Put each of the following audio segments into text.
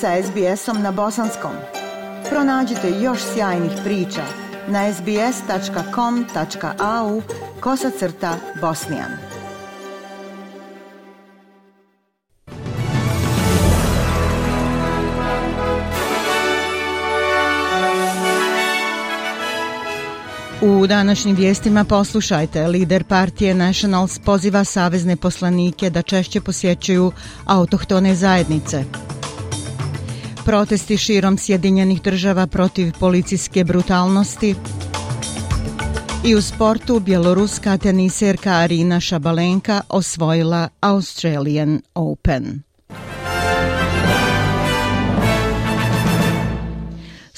sa SBS-om na bosanskom. Pronađite još sjajnih priča na sbs.com.au kosacrta bosnijan. U današnjim vijestima poslušajte, lider partije Nationals poziva savezne poslanike da češće posjećuju autohtone zajednice. Protesti širom Sjedinjenih država protiv policijske brutalnosti. I u sportu bjeloruska teniserka Arina Šabalenka osvojila Australian Open.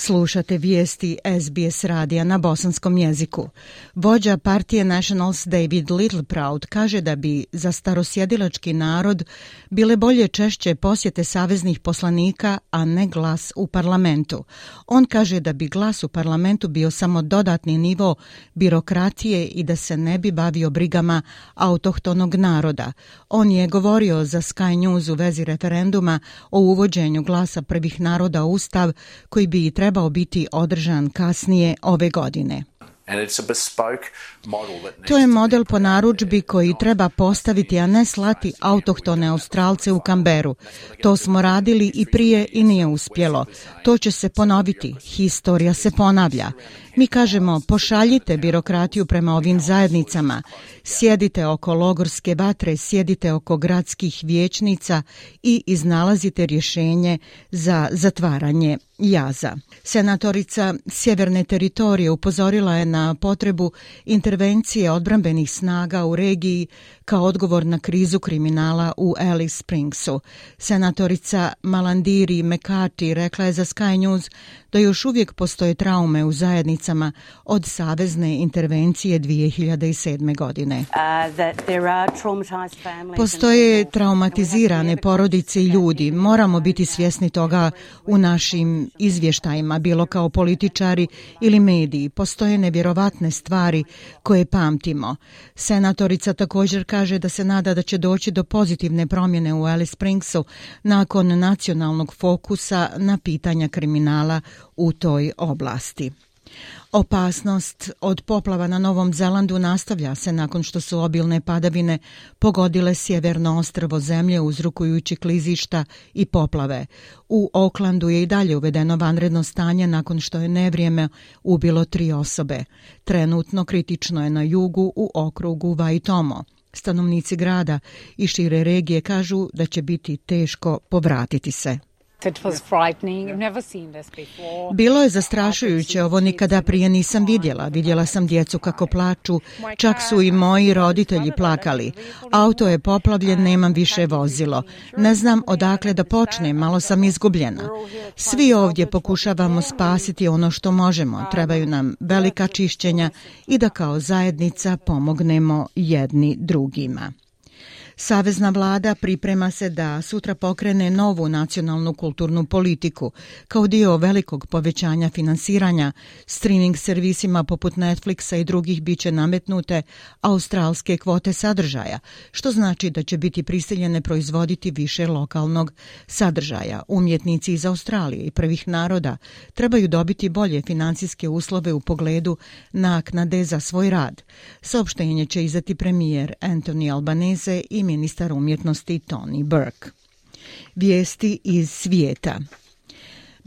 Slušate vijesti SBS radija na bosanskom jeziku. Vođa partije Nationals David Littleproud kaže da bi za starosjedilački narod bile bolje češće posjete saveznih poslanika, a ne glas u parlamentu. On kaže da bi glas u parlamentu bio samo dodatni nivo birokratije i da se ne bi bavio brigama autohtonog naroda. On je govorio za Sky News u vezi referenduma o uvođenju glasa prvih naroda u Ustav koji bi trebao trebao biti održan kasnije ove godine. To je model po naručbi koji treba postaviti, a ne slati autohtone Australce u Kamberu. To smo radili i prije i nije uspjelo. To će se ponoviti. Historija se ponavlja. Mi kažemo, pošaljite birokratiju prema ovim zajednicama. Sjedite oko logorske vatre, sjedite oko gradskih vječnica i iznalazite rješenje za zatvaranje jaza. Senatorica Sjeverne teritorije upozorila je na potrebu intervencije odbrambenih snaga u regiji kao odgovor na krizu kriminala u Alice Springsu. Senatorica Malandiri Mekati rekla je za Sky News da još uvijek postoje traume u zajednicama od savezne intervencije 2007. godine. Uh, postoje traumatizirane porodice i ljudi. Moramo biti svjesni toga u našim izvještajima, bilo kao političari ili mediji. Postoje nevjerovatne stvari koje pamtimo. Senatorica također kaže da se nada da će doći do pozitivne promjene u Alice Springsu nakon nacionalnog fokusa na pitanja kriminala u toj oblasti. Opasnost od poplava na Novom Zelandu nastavlja se nakon što su obilne padavine pogodile sjeverno ostrvo zemlje uzrukujući klizišta i poplave. U Oklandu je i dalje uvedeno vanredno stanje nakon što je nevrijeme ubilo tri osobe. Trenutno kritično je na jugu u okrugu Vaitomo. Stanovnici grada i šire regije kažu da će biti teško povratiti se. Bilo je zastrašujuće, ovo nikada prije nisam vidjela. Vidjela sam djecu kako plaču, čak su i moji roditelji plakali. Auto je poplavljen, nemam više vozilo. Ne znam odakle da počnem, malo sam izgubljena. Svi ovdje pokušavamo spasiti ono što možemo. Trebaju nam velika čišćenja i da kao zajednica pomognemo jedni drugima. Savezna vlada priprema se da sutra pokrene novu nacionalnu kulturnu politiku kao dio velikog povećanja finansiranja streaming servisima poput Netflixa i drugih biće nametnute australske kvote sadržaja, što znači da će biti prisiljene proizvoditi više lokalnog sadržaja. Umjetnici iz Australije i prvih naroda trebaju dobiti bolje financijske uslove u pogledu naknade za svoj rad. Saopštenje će izdati premijer Anthony Albanese i ministar umjetnosti Tony Burke. Vijesti iz svijeta.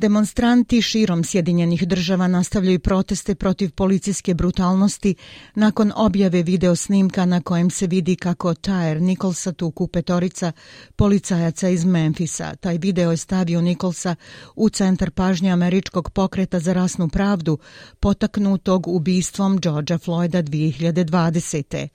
Demonstranti širom Sjedinjenih država nastavljaju proteste protiv policijske brutalnosti nakon objave video snimka na kojem se vidi kako Tyre Nicholsa tuku petorica policajaca iz Memfisa. Taj video je stavio Nicholsa u centar pažnje američkog pokreta za rasnu pravdu potaknutog ubistvom Georgea Floyda 2020.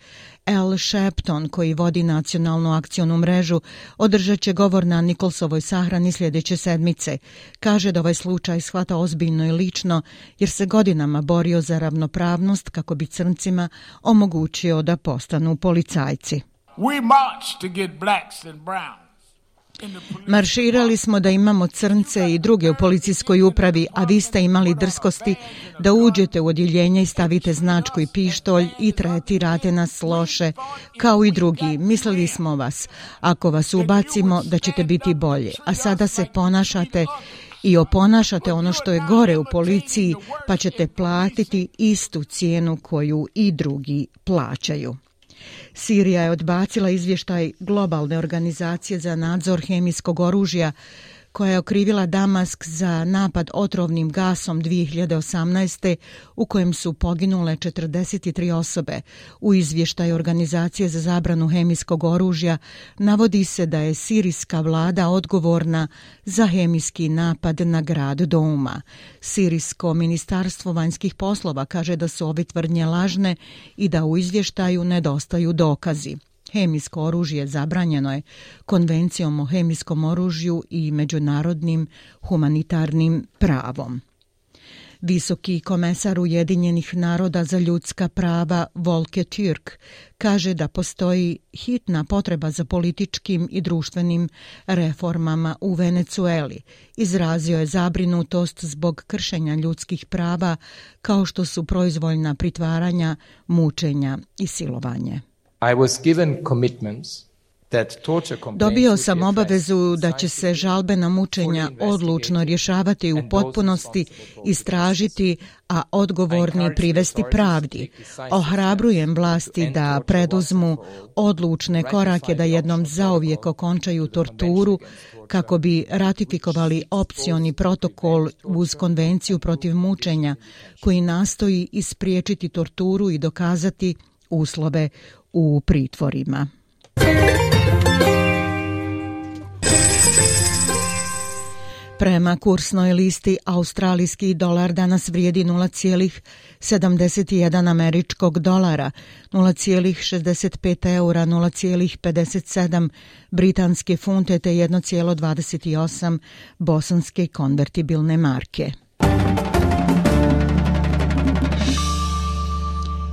L. Shepton, koji vodi nacionalnu akcijonu mrežu, održat će govor na Nikolsovoj sahrani sljedeće sedmice. Kaže da ovaj slučaj shvata ozbiljno i lično, jer se godinama borio za ravnopravnost kako bi crncima omogućio da postanu policajci. We march to get blacks and browns Marširali smo da imamo crnce i druge u policijskoj upravi, a vi ste imali drskosti da uđete u odjeljenje i stavite značku i pištolj i tretirate nas loše, kao i drugi. Mislili smo vas, ako vas ubacimo, da ćete biti bolje. A sada se ponašate i oponašate ono što je gore u policiji, pa ćete platiti istu cijenu koju i drugi plaćaju. Sirija je odbacila izvještaj globalne organizacije za nadzor hemijskog oružja koja je okrivila Damask za napad otrovnim gasom 2018. u kojem su poginule 43 osobe. U izvještaju Organizacije za zabranu hemijskog oružja navodi se da je sirijska vlada odgovorna za hemijski napad na grad Douma. Sirijsko ministarstvo vanjskih poslova kaže da su ove tvrdnje lažne i da u izvještaju nedostaju dokazi. Hemijsko oružje zabranjeno je konvencijom o hemijskom oružju i međunarodnim humanitarnim pravom. Visoki komesar Ujedinjenih naroda za ljudska prava Volke Türk kaže da postoji hitna potreba za političkim i društvenim reformama u Venecueli. Izrazio je zabrinutost zbog kršenja ljudskih prava kao što su proizvoljna pritvaranja, mučenja i silovanje. I was given commitments Dobio sam obavezu da će se žalbe na mučenja odlučno rješavati u potpunosti, istražiti, a odgovorni privesti pravdi. Ohrabrujem vlasti da preduzmu odlučne korake da jednom zauvijek okončaju torturu kako bi ratifikovali opcioni protokol uz konvenciju protiv mučenja koji nastoji ispriječiti torturu i dokazati uslove u pritvorima. Prema kursnoj listi, australijski dolar danas vrijedi 0,71 američkog dolara, 0,65 eura, 0,57 britanske funte te 1,28 bosanske konvertibilne marke.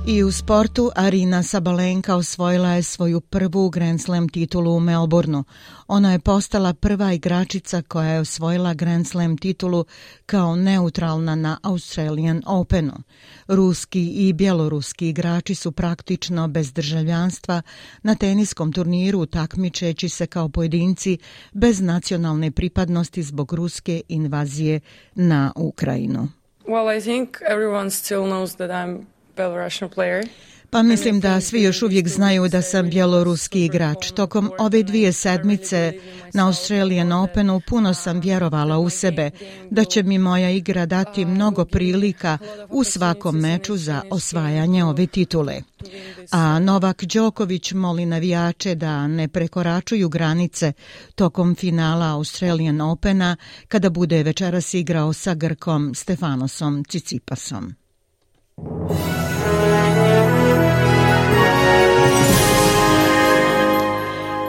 I u sportu Arina Sabalenka osvojila je svoju prvu Grand Slam titulu u Melbourneu. Ona je postala prva igračica koja je osvojila Grand Slam titulu kao neutralna na Australian Openu. Ruski i bjeloruski igrači su praktično bez državljanstva na teniskom turniru takmičeći se kao pojedinci bez nacionalne pripadnosti zbog ruske invazije na Ukrajinu. Well, I think everyone still knows that I'm Belarusian player. Pa mislim da svi još uvijek znaju da sam bjeloruski igrač. Tokom ove dvije sedmice na Australian Openu puno sam vjerovala u sebe da će mi moja igra dati mnogo prilika u svakom meču za osvajanje ove titule. A Novak Đoković moli navijače da ne prekoračuju granice tokom finala Australian Opena kada bude večeras igrao sa Grkom Stefanosom Cicipasom.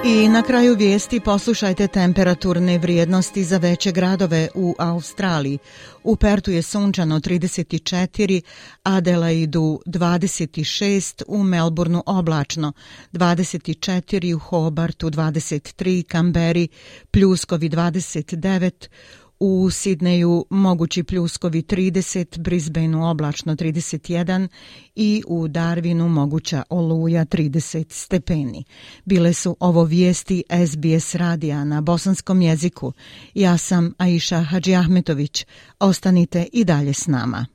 I na kraju vijesti poslušajte temperaturne vrijednosti za veće gradove u Australiji. U Pertu je sunčano 34, Adelaidu 26, u Melbourneu oblačno 24, u Hobartu 23, Kamberi pljuskovi 29, U Sidneju mogući pljuskovi 30, Brisbaneu oblačno 31 i u Darwinu moguća oluja 30 stepeni. Bile su ovo vijesti SBS radija na bosanskom jeziku. Ja sam Aisha Hadži Ahmetović. Ostanite i dalje s nama.